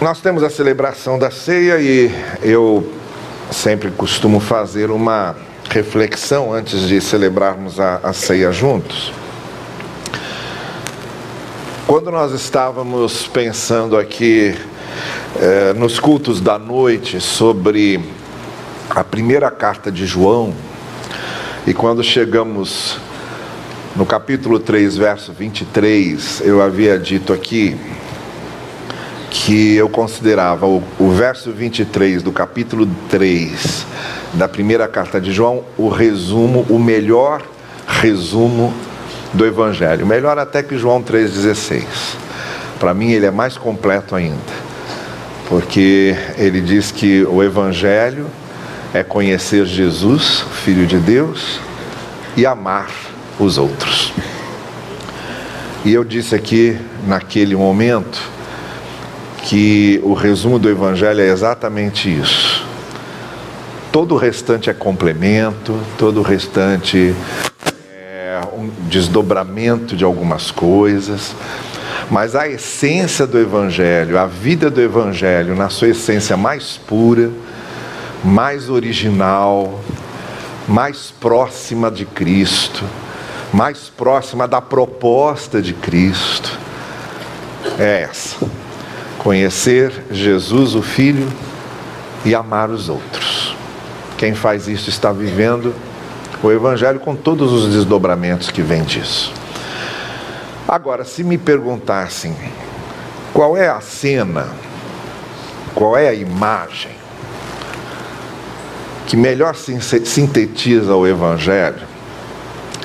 Nós temos a celebração da ceia e eu sempre costumo fazer uma reflexão antes de celebrarmos a, a ceia juntos. Quando nós estávamos pensando aqui eh, nos cultos da noite sobre a primeira carta de João, e quando chegamos no capítulo 3, verso 23, eu havia dito aqui que eu considerava o, o verso 23 do capítulo 3 da primeira carta de João o resumo, o melhor resumo do Evangelho. Melhor até que João 3,16. Para mim, ele é mais completo ainda, porque ele diz que o Evangelho é conhecer Jesus, Filho de Deus, e amar os outros. E eu disse aqui, naquele momento, que o resumo do Evangelho é exatamente isso. Todo o restante é complemento, todo o restante é um desdobramento de algumas coisas, mas a essência do Evangelho, a vida do Evangelho, na sua essência mais pura, mais original, mais próxima de Cristo, mais próxima da proposta de Cristo, é essa conhecer Jesus, o Filho, e amar os outros. Quem faz isso está vivendo o Evangelho com todos os desdobramentos que vem disso. Agora, se me perguntassem qual é a cena, qual é a imagem que melhor sintetiza o Evangelho,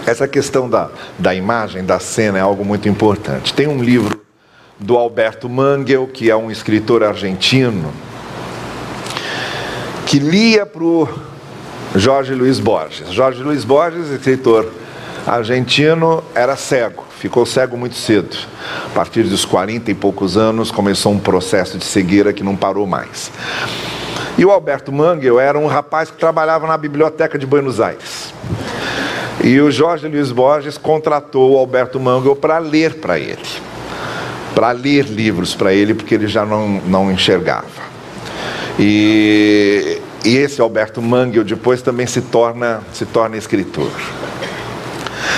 essa questão da, da imagem, da cena, é algo muito importante. Tem um livro do Alberto Mangel, que é um escritor argentino, que lia para o Jorge Luiz Borges. Jorge Luiz Borges, escritor argentino, era cego, ficou cego muito cedo. A partir dos 40 e poucos anos, começou um processo de cegueira que não parou mais. E o Alberto Mangel era um rapaz que trabalhava na biblioteca de Buenos Aires. E o Jorge Luiz Borges contratou o Alberto Mangel para ler para ele para ler livros para ele, porque ele já não, não enxergava. E, e esse Alberto Mangel depois também se torna, se torna escritor.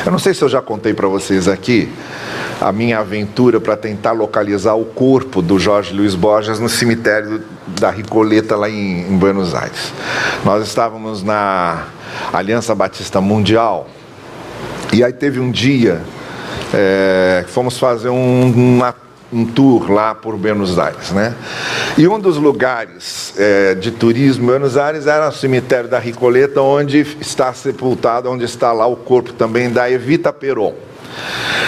Eu não sei se eu já contei para vocês aqui a minha aventura para tentar localizar o corpo do Jorge Luiz Borges no cemitério da Ricoleta, lá em, em Buenos Aires. Nós estávamos na Aliança Batista Mundial e aí teve um dia é, fomos fazer um, uma um tour lá por Buenos Aires, né? E um dos lugares é, de turismo em Buenos Aires era o cemitério da Ricoleta, onde está sepultado, onde está lá o corpo também da Evita Peron,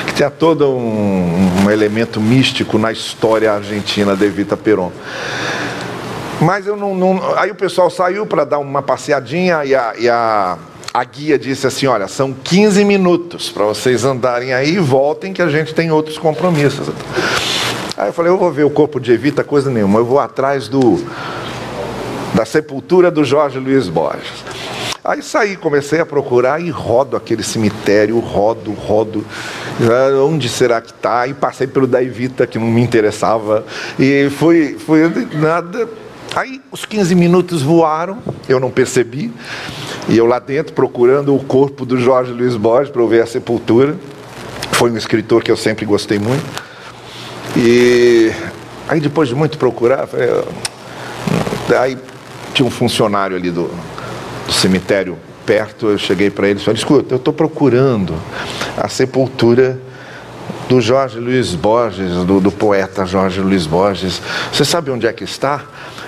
que tinha todo um, um elemento místico na história argentina da Evita Peron. Mas eu não, não aí o pessoal saiu para dar uma passeadinha e a, e a a guia disse assim: olha, são 15 minutos para vocês andarem aí e voltem, que a gente tem outros compromissos. Aí eu falei: eu vou ver o corpo de Evita, coisa nenhuma, eu vou atrás do da sepultura do Jorge Luiz Borges. Aí saí, comecei a procurar e rodo aquele cemitério, rodo, rodo. Onde será que está? E passei pelo da Evita, que não me interessava. E fui, fui nada Aí os 15 minutos voaram, eu não percebi, e eu lá dentro procurando o corpo do Jorge Luiz Borges para ver a sepultura. Foi um escritor que eu sempre gostei muito. E aí depois de muito procurar, aí tinha um funcionário ali do, do cemitério perto, eu cheguei para ele e falei, escuta, eu estou procurando a sepultura do Jorge Luiz Borges, do, do, poeta Jorge Luiz Borges. Você sabe onde é que está?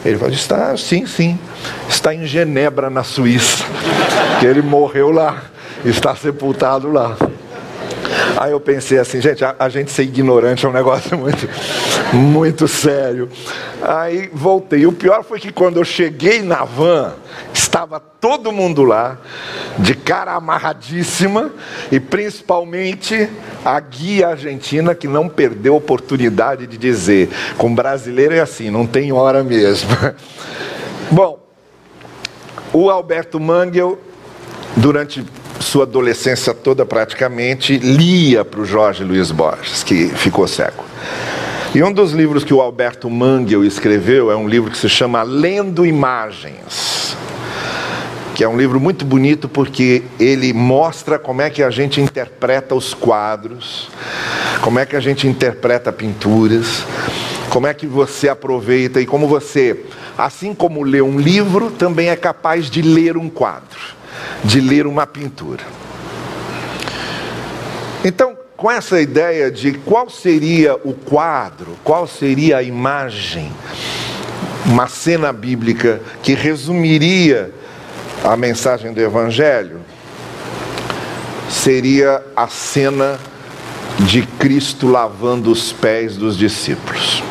Ele falou, está, sim, sim, está em Genebra, na Suíça, que ele morreu lá, está sepultado lá. Aí eu pensei assim, gente, a, a, gente ser ignorante é um negócio muito, muito sério. Aí voltei. O pior foi que quando eu cheguei na van, estava todo mundo lá, de cara amarradíssima, e principalmente a guia argentina que não perdeu a oportunidade de dizer: com brasileiro é assim, não tem hora mesmo. Bom, o Alberto Mangel, durante sua adolescência toda praticamente, lia para o Jorge Luiz Borges, que ficou cego. E um dos livros que o Alberto Mangel escreveu é um livro que se chama Lendo Imagens, que é um livro muito bonito porque ele mostra como é que a gente interpreta os quadros, como é que a gente interpreta pinturas, como é que você aproveita e como você, assim como lê um livro, também é capaz de ler um quadro, de ler uma pintura. Então, com essa ideia de qual seria o quadro, qual seria a imagem, uma cena bíblica que resumiria a mensagem do Evangelho, seria a cena de Cristo lavando os pés dos discípulos.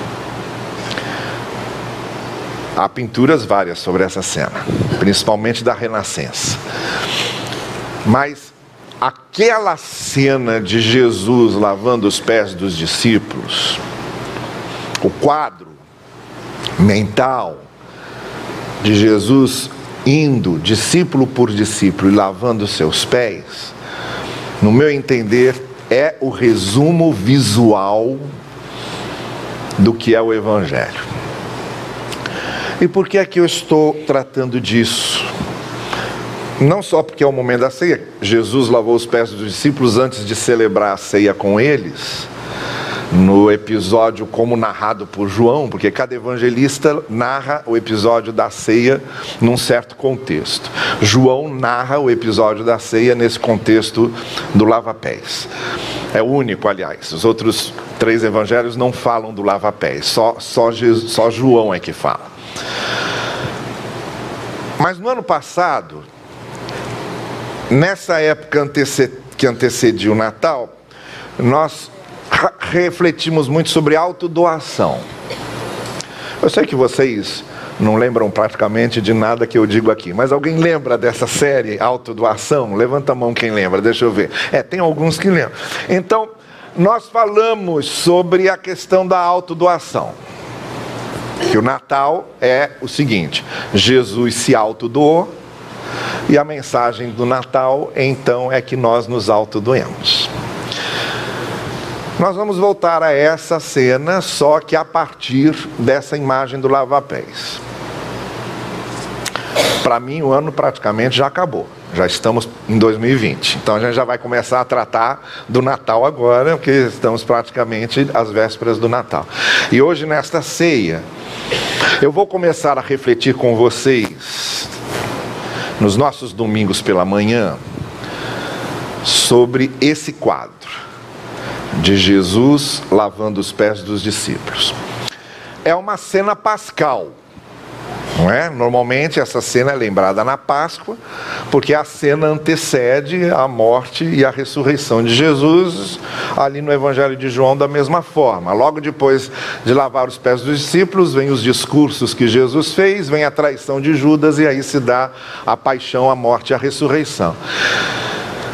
Há pinturas várias sobre essa cena, principalmente da Renascença. Mas aquela cena de Jesus lavando os pés dos discípulos, o quadro mental de Jesus indo discípulo por discípulo e lavando seus pés, no meu entender, é o resumo visual do que é o Evangelho. E por que é que eu estou tratando disso? Não só porque é o momento da ceia, Jesus lavou os pés dos discípulos antes de celebrar a ceia com eles, no episódio como narrado por João, porque cada evangelista narra o episódio da ceia num certo contexto. João narra o episódio da ceia nesse contexto do lava-pés. É o único, aliás. Os outros três evangelhos não falam do lava-pés, só, só, só João é que fala. Mas no ano passado, Nessa época que antecedia o Natal, nós refletimos muito sobre autodoação. Eu sei que vocês não lembram praticamente de nada que eu digo aqui, mas alguém lembra dessa série Autodoação? Levanta a mão quem lembra, deixa eu ver. É, tem alguns que lembram. Então, nós falamos sobre a questão da autodoação. Que o Natal é o seguinte: Jesus se autodoou e a mensagem do Natal, então, é que nós nos autodoemos. Nós vamos voltar a essa cena, só que a partir dessa imagem do lava-pés. Para mim, o ano praticamente já acabou. Já estamos em 2020. Então a gente já vai começar a tratar do Natal agora, porque estamos praticamente às vésperas do Natal. E hoje, nesta ceia, eu vou começar a refletir com vocês nos nossos domingos pela manhã sobre esse quadro de Jesus lavando os pés dos discípulos. É uma cena pascal. Não é? Normalmente essa cena é lembrada na Páscoa, porque a cena antecede a morte e a ressurreição de Jesus, ali no Evangelho de João, da mesma forma. Logo depois de lavar os pés dos discípulos, vem os discursos que Jesus fez, vem a traição de Judas e aí se dá a paixão, a morte e a ressurreição.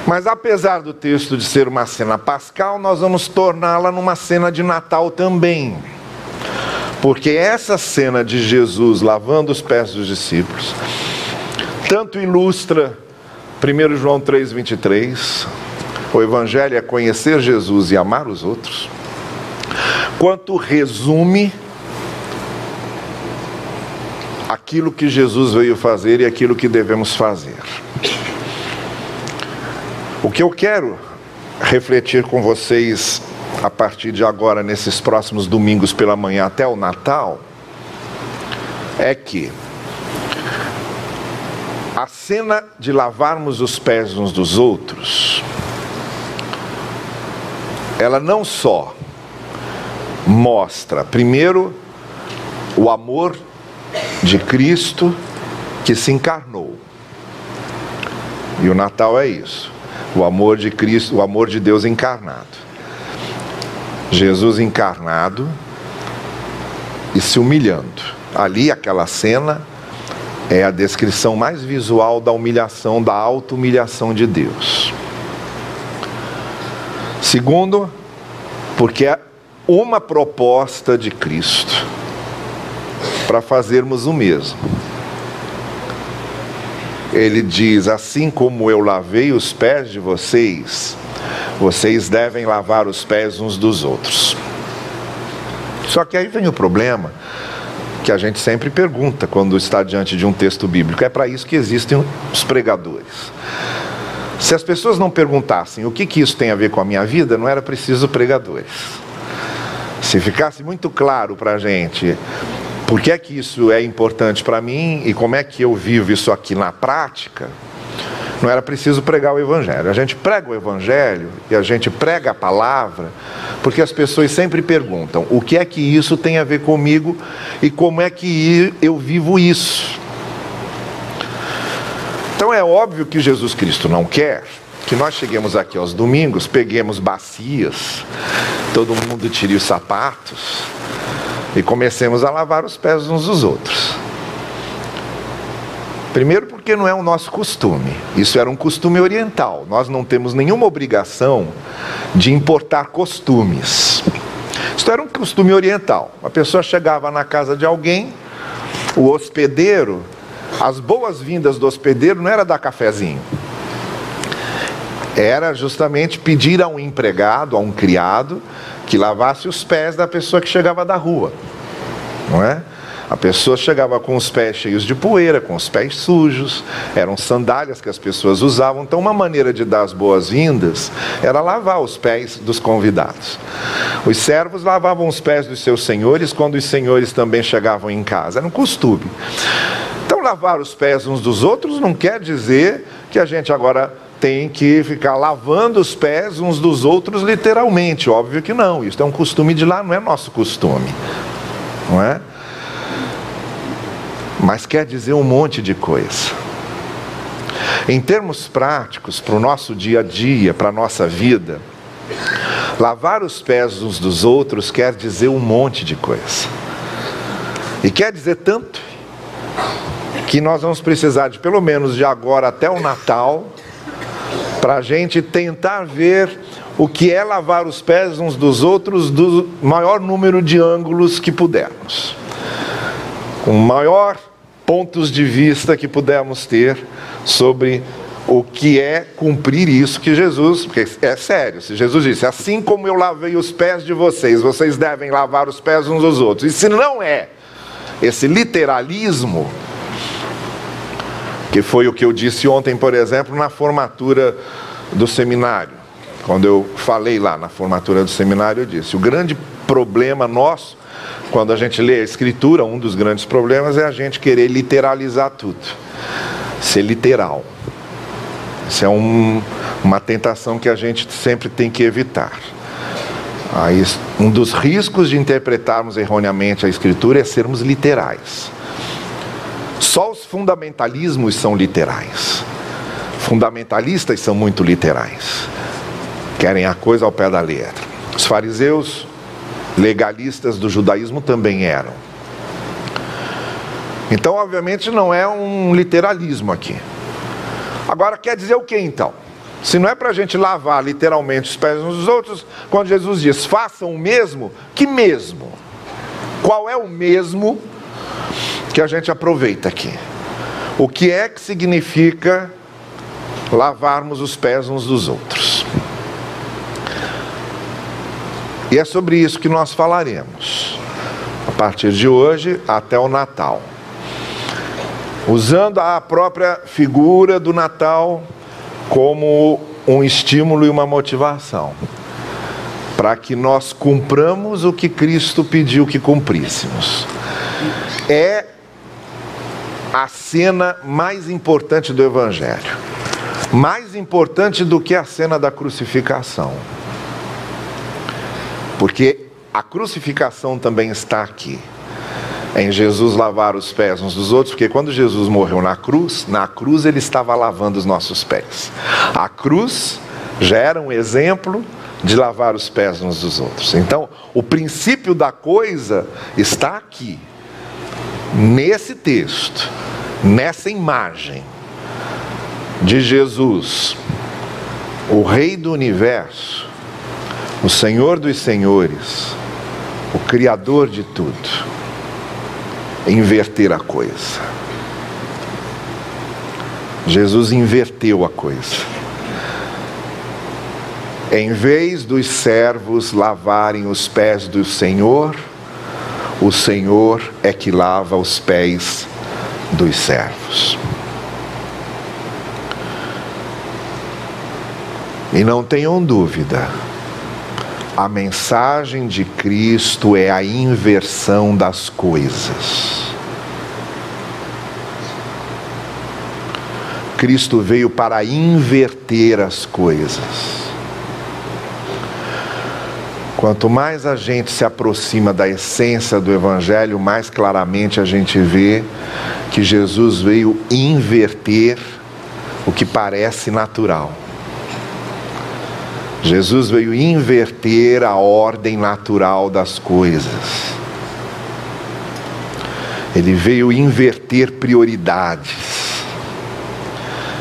Mas apesar do texto de ser uma cena pascal, nós vamos torná-la numa cena de Natal também. Porque essa cena de Jesus lavando os pés dos discípulos, tanto ilustra 1 João 3,23, o Evangelho é conhecer Jesus e amar os outros, quanto resume aquilo que Jesus veio fazer e aquilo que devemos fazer. O que eu quero refletir com vocês a partir de agora, nesses próximos domingos pela manhã até o Natal, é que a cena de lavarmos os pés uns dos outros, ela não só mostra, primeiro, o amor de Cristo que se encarnou. E o Natal é isso, o amor de Cristo, o amor de Deus encarnado. Jesus encarnado e se humilhando. Ali, aquela cena é a descrição mais visual da humilhação, da auto-humilhação de Deus. Segundo, porque é uma proposta de Cristo para fazermos o mesmo. Ele diz: Assim como eu lavei os pés de vocês, vocês devem lavar os pés uns dos outros. Só que aí vem o problema que a gente sempre pergunta quando está diante de um texto bíblico. É para isso que existem os pregadores. Se as pessoas não perguntassem o que, que isso tem a ver com a minha vida, não era preciso pregadores. Se ficasse muito claro para a gente por que é que isso é importante para mim e como é que eu vivo isso aqui na prática, não era preciso pregar o Evangelho. A gente prega o Evangelho e a gente prega a palavra, porque as pessoas sempre perguntam: o que é que isso tem a ver comigo e como é que eu vivo isso? Então é óbvio que Jesus Cristo não quer que nós cheguemos aqui aos domingos, peguemos bacias, todo mundo tire os sapatos e comecemos a lavar os pés uns dos outros. Primeiro, porque não é o nosso costume. Isso era um costume oriental. Nós não temos nenhuma obrigação de importar costumes. Isso era um costume oriental. A pessoa chegava na casa de alguém, o hospedeiro, as boas-vindas do hospedeiro não era dar cafezinho. Era justamente pedir a um empregado, a um criado, que lavasse os pés da pessoa que chegava da rua. Não é? A pessoa chegava com os pés cheios de poeira, com os pés sujos, eram sandálias que as pessoas usavam. Então, uma maneira de dar as boas-vindas era lavar os pés dos convidados. Os servos lavavam os pés dos seus senhores quando os senhores também chegavam em casa. Era um costume. Então, lavar os pés uns dos outros não quer dizer que a gente agora tem que ficar lavando os pés uns dos outros literalmente. Óbvio que não. Isso é um costume de lá, não é nosso costume. Não é? Mas quer dizer um monte de coisa. Em termos práticos, para o nosso dia a dia, para a nossa vida, lavar os pés uns dos outros quer dizer um monte de coisa. E quer dizer tanto que nós vamos precisar de pelo menos de agora até o Natal para a gente tentar ver o que é lavar os pés uns dos outros do maior número de ângulos que pudermos com maior pontos de vista que pudermos ter sobre o que é cumprir isso que Jesus, porque é sério, se Jesus disse, assim como eu lavei os pés de vocês, vocês devem lavar os pés uns dos outros. E se não é esse literalismo, que foi o que eu disse ontem, por exemplo, na formatura do seminário. Quando eu falei lá na formatura do seminário, eu disse: o grande problema nosso quando a gente lê a Escritura, um dos grandes problemas é a gente querer literalizar tudo, ser literal. Isso é um, uma tentação que a gente sempre tem que evitar. Aí, um dos riscos de interpretarmos erroneamente a Escritura é sermos literais. Só os fundamentalismos são literais. Fundamentalistas são muito literais. Querem a coisa ao pé da letra. Os fariseus legalistas do judaísmo também eram. Então, obviamente, não é um literalismo aqui. Agora, quer dizer o que então? Se não é para a gente lavar literalmente os pés uns dos outros, quando Jesus diz façam o mesmo, que mesmo? Qual é o mesmo que a gente aproveita aqui? O que é que significa lavarmos os pés uns dos outros? E é sobre isso que nós falaremos a partir de hoje até o Natal. Usando a própria figura do Natal como um estímulo e uma motivação, para que nós cumpramos o que Cristo pediu que cumpríssemos. É a cena mais importante do Evangelho, mais importante do que a cena da crucificação. Porque a crucificação também está aqui. Em Jesus lavar os pés uns dos outros, porque quando Jesus morreu na cruz, na cruz ele estava lavando os nossos pés. A cruz já era um exemplo de lavar os pés uns dos outros. Então, o princípio da coisa está aqui, nesse texto, nessa imagem de Jesus, o Rei do universo, o Senhor dos Senhores, o Criador de tudo, inverter a coisa. Jesus inverteu a coisa. Em vez dos servos lavarem os pés do Senhor, o Senhor é que lava os pés dos servos. E não tenham dúvida, a mensagem de Cristo é a inversão das coisas. Cristo veio para inverter as coisas. Quanto mais a gente se aproxima da essência do Evangelho, mais claramente a gente vê que Jesus veio inverter o que parece natural. Jesus veio inverter a ordem natural das coisas. Ele veio inverter prioridades.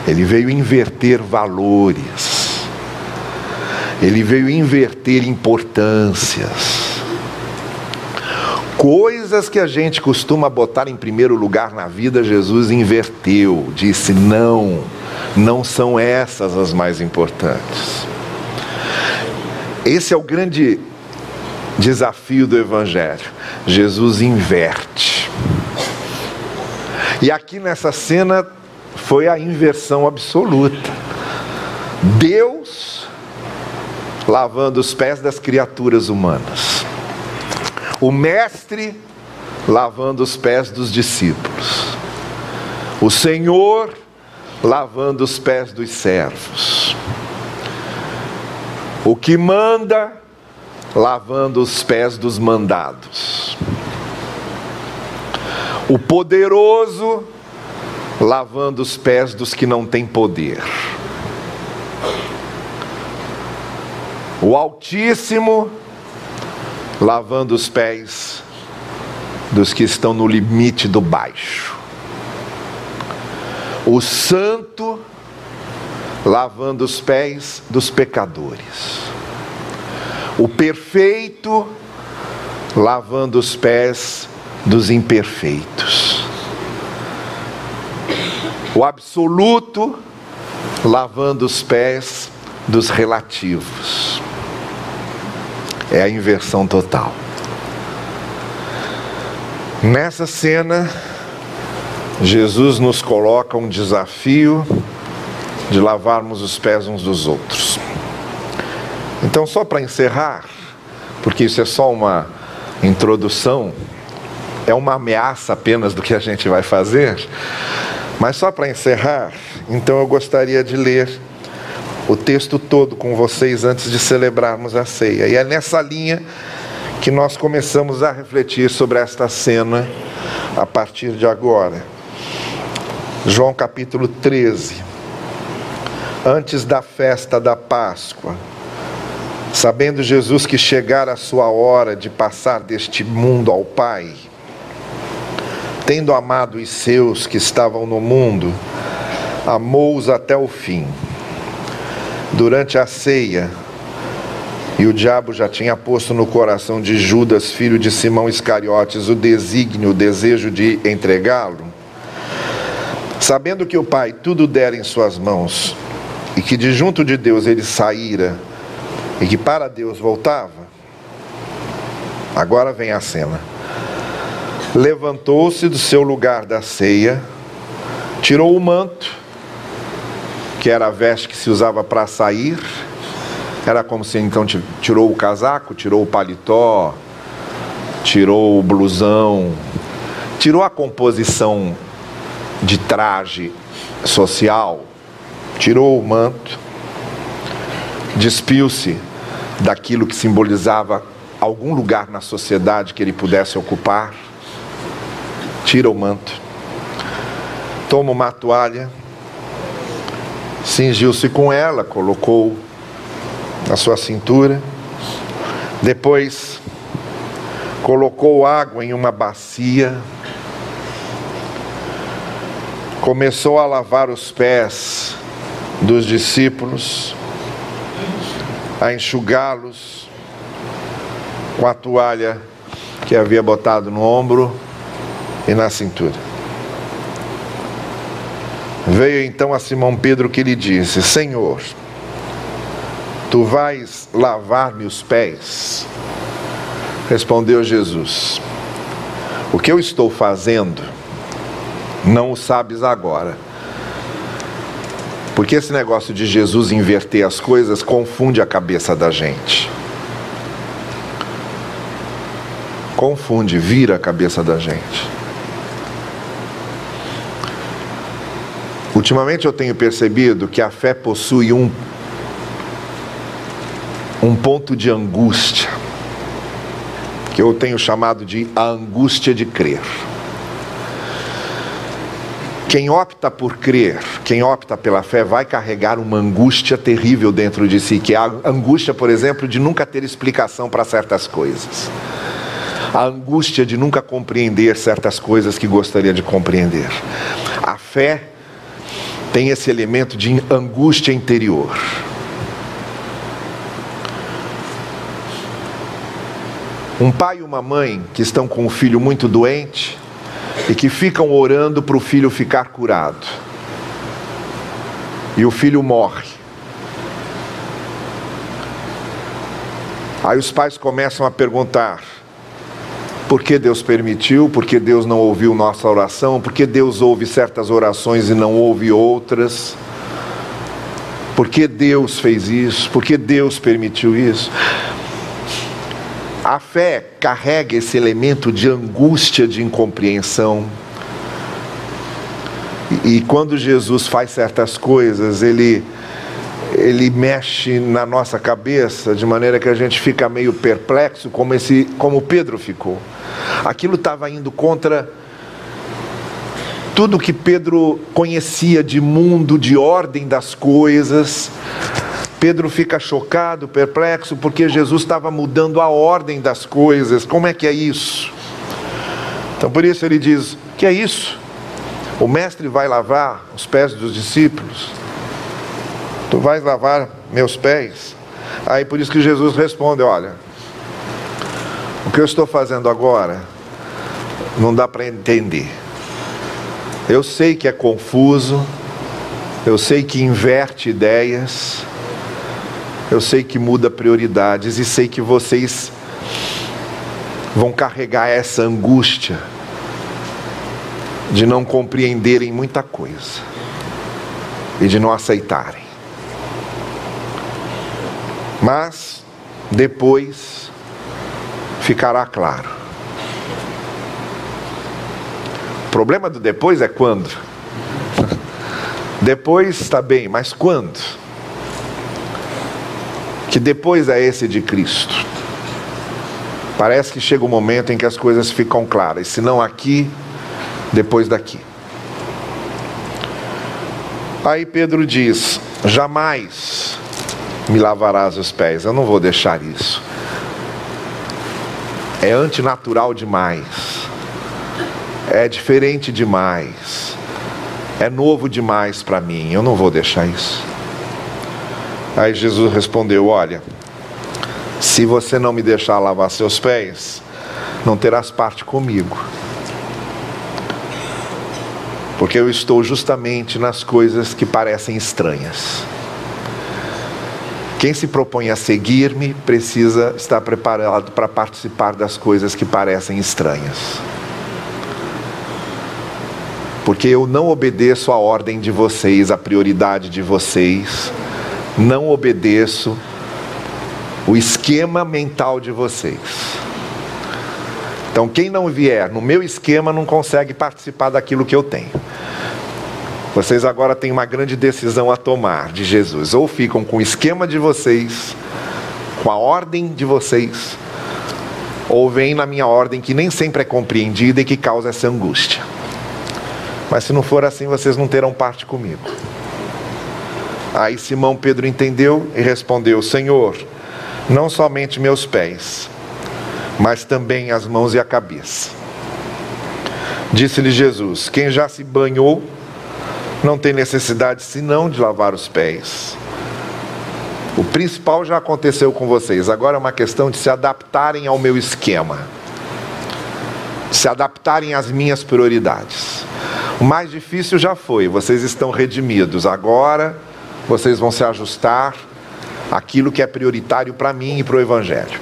Ele veio inverter valores. Ele veio inverter importâncias. Coisas que a gente costuma botar em primeiro lugar na vida, Jesus inverteu, disse: não, não são essas as mais importantes. Esse é o grande desafio do Evangelho. Jesus inverte. E aqui nessa cena foi a inversão absoluta. Deus lavando os pés das criaturas humanas. O Mestre lavando os pés dos discípulos. O Senhor lavando os pés dos servos o que manda, lavando os pés dos mandados. O poderoso, lavando os pés dos que não têm poder. O Altíssimo, lavando os pés dos que estão no limite do baixo. O Santo, lavando os pés dos pecadores. O perfeito, lavando os pés dos imperfeitos. O absoluto, lavando os pés dos relativos. É a inversão total. Nessa cena, Jesus nos coloca um desafio de lavarmos os pés uns dos outros. Então, só para encerrar, porque isso é só uma introdução, é uma ameaça apenas do que a gente vai fazer, mas só para encerrar, então eu gostaria de ler o texto todo com vocês antes de celebrarmos a ceia. E é nessa linha que nós começamos a refletir sobre esta cena a partir de agora. João capítulo 13 antes da festa da Páscoa, sabendo Jesus que chegara a sua hora de passar deste mundo ao Pai, tendo amado os seus que estavam no mundo, amou-os até o fim. Durante a ceia, e o diabo já tinha posto no coração de Judas, filho de Simão Iscariotes, o desígnio, o desejo de entregá-lo. Sabendo que o Pai tudo dera em suas mãos, e que de junto de Deus ele saíra e que para Deus voltava, agora vem a cena. Levantou-se do seu lugar da ceia, tirou o manto, que era a veste que se usava para sair, era como se então tirou o casaco, tirou o paletó, tirou o blusão, tirou a composição de traje social tirou o manto, despiu-se daquilo que simbolizava algum lugar na sociedade que ele pudesse ocupar, tira o manto, toma uma toalha, cingiu-se com ela, colocou na sua cintura, depois colocou água em uma bacia, começou a lavar os pés dos discípulos, a enxugá-los com a toalha que havia botado no ombro e na cintura. Veio então a Simão Pedro que lhe disse: Senhor, tu vais lavar-me os pés? Respondeu Jesus: O que eu estou fazendo, não o sabes agora. Porque esse negócio de Jesus inverter as coisas confunde a cabeça da gente. Confunde, vira a cabeça da gente. Ultimamente eu tenho percebido que a fé possui um, um ponto de angústia, que eu tenho chamado de a angústia de crer. Quem opta por crer, quem opta pela fé, vai carregar uma angústia terrível dentro de si, que é a angústia, por exemplo, de nunca ter explicação para certas coisas. A angústia de nunca compreender certas coisas que gostaria de compreender. A fé tem esse elemento de angústia interior. Um pai e uma mãe que estão com um filho muito doente e que ficam orando para o filho ficar curado. E o filho morre. Aí os pais começam a perguntar: por que Deus permitiu, por que Deus não ouviu nossa oração, por que Deus ouve certas orações e não ouve outras. Por que Deus fez isso? Por que Deus permitiu isso? A fé carrega esse elemento de angústia, de incompreensão. E, quando Jesus faz certas coisas, ele ele mexe na nossa cabeça de maneira que a gente fica meio perplexo, como esse, como Pedro ficou. Aquilo estava indo contra tudo que Pedro conhecia de mundo, de ordem das coisas. Pedro fica chocado, perplexo, porque Jesus estava mudando a ordem das coisas. Como é que é isso? Então por isso ele diz: "Que é isso? O mestre vai lavar os pés dos discípulos?" Tu vais lavar meus pés? Aí por isso que Jesus responde: Olha, o que eu estou fazendo agora não dá para entender. Eu sei que é confuso, eu sei que inverte ideias, eu sei que muda prioridades e sei que vocês vão carregar essa angústia de não compreenderem muita coisa e de não aceitarem. Mas depois ficará claro. O problema do depois é quando. Depois está bem, mas quando? Que depois é esse de Cristo. Parece que chega o um momento em que as coisas ficam claras, se não aqui, depois daqui. Aí Pedro diz: jamais me lavarás os pés. Eu não vou deixar isso. É antinatural demais. É diferente demais. É novo demais para mim. Eu não vou deixar isso. Aí Jesus respondeu: Olha, se você não me deixar lavar seus pés, não terás parte comigo. Porque eu estou justamente nas coisas que parecem estranhas. Quem se propõe a seguir-me precisa estar preparado para participar das coisas que parecem estranhas. Porque eu não obedeço a ordem de vocês, a prioridade de vocês, não obedeço o esquema mental de vocês. Então, quem não vier no meu esquema não consegue participar daquilo que eu tenho. Vocês agora têm uma grande decisão a tomar de Jesus. Ou ficam com o esquema de vocês, com a ordem de vocês, ou vêm na minha ordem que nem sempre é compreendida e que causa essa angústia. Mas se não for assim, vocês não terão parte comigo. Aí Simão Pedro entendeu e respondeu: Senhor, não somente meus pés, mas também as mãos e a cabeça. Disse-lhe Jesus: Quem já se banhou não tem necessidade senão de lavar os pés. O principal já aconteceu com vocês, agora é uma questão de se adaptarem ao meu esquema, se adaptarem às minhas prioridades. O mais difícil já foi, vocês estão redimidos, agora vocês vão se ajustar àquilo que é prioritário para mim e para o Evangelho.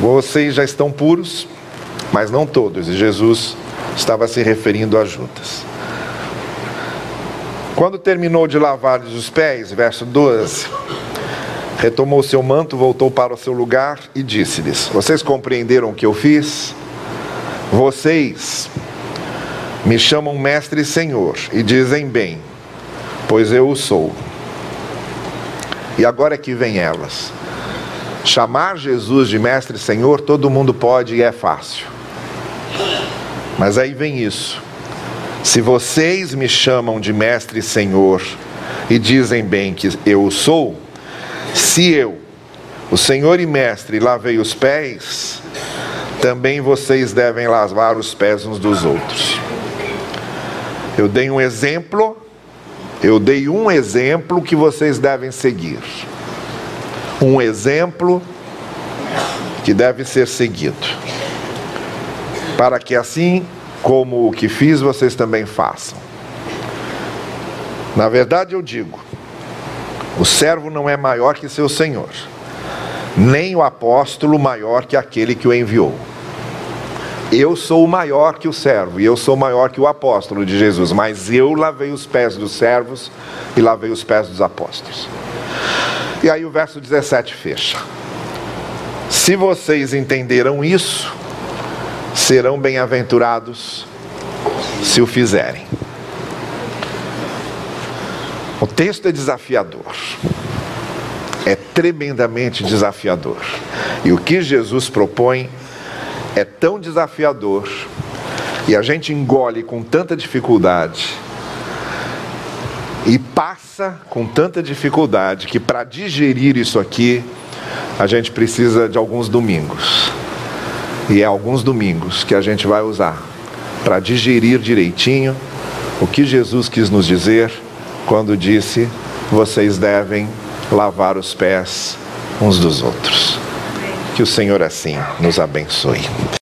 Vocês já estão puros, mas não todos. E Jesus estava se referindo a Judas. Quando terminou de lavar-lhes os pés, verso 12, retomou seu manto, voltou para o seu lugar e disse-lhes: Vocês compreenderam o que eu fiz? Vocês me chamam mestre e senhor e dizem bem, pois eu o sou. E agora é que vem elas. Chamar Jesus de mestre e senhor, todo mundo pode e é fácil. Mas aí vem isso. Se vocês me chamam de mestre e senhor e dizem bem que eu o sou, se eu, o senhor e mestre, lavei os pés, também vocês devem lavar os pés uns dos outros. Eu dei um exemplo, eu dei um exemplo que vocês devem seguir. Um exemplo que deve ser seguido. Para que assim como o que fiz, vocês também façam. Na verdade, eu digo: o servo não é maior que seu senhor, nem o apóstolo maior que aquele que o enviou. Eu sou maior que o servo e eu sou maior que o apóstolo de Jesus, mas eu lavei os pés dos servos e lavei os pés dos apóstolos. E aí o verso 17 fecha. Se vocês entenderam isso, serão bem-aventurados se o fizerem. O texto é desafiador, é tremendamente desafiador. E o que Jesus propõe é tão desafiador e a gente engole com tanta dificuldade e passa com tanta dificuldade que para digerir isso aqui a gente precisa de alguns domingos. E é alguns domingos que a gente vai usar para digerir direitinho o que Jesus quis nos dizer quando disse: vocês devem lavar os pés uns dos outros. Que o Senhor assim nos abençoe.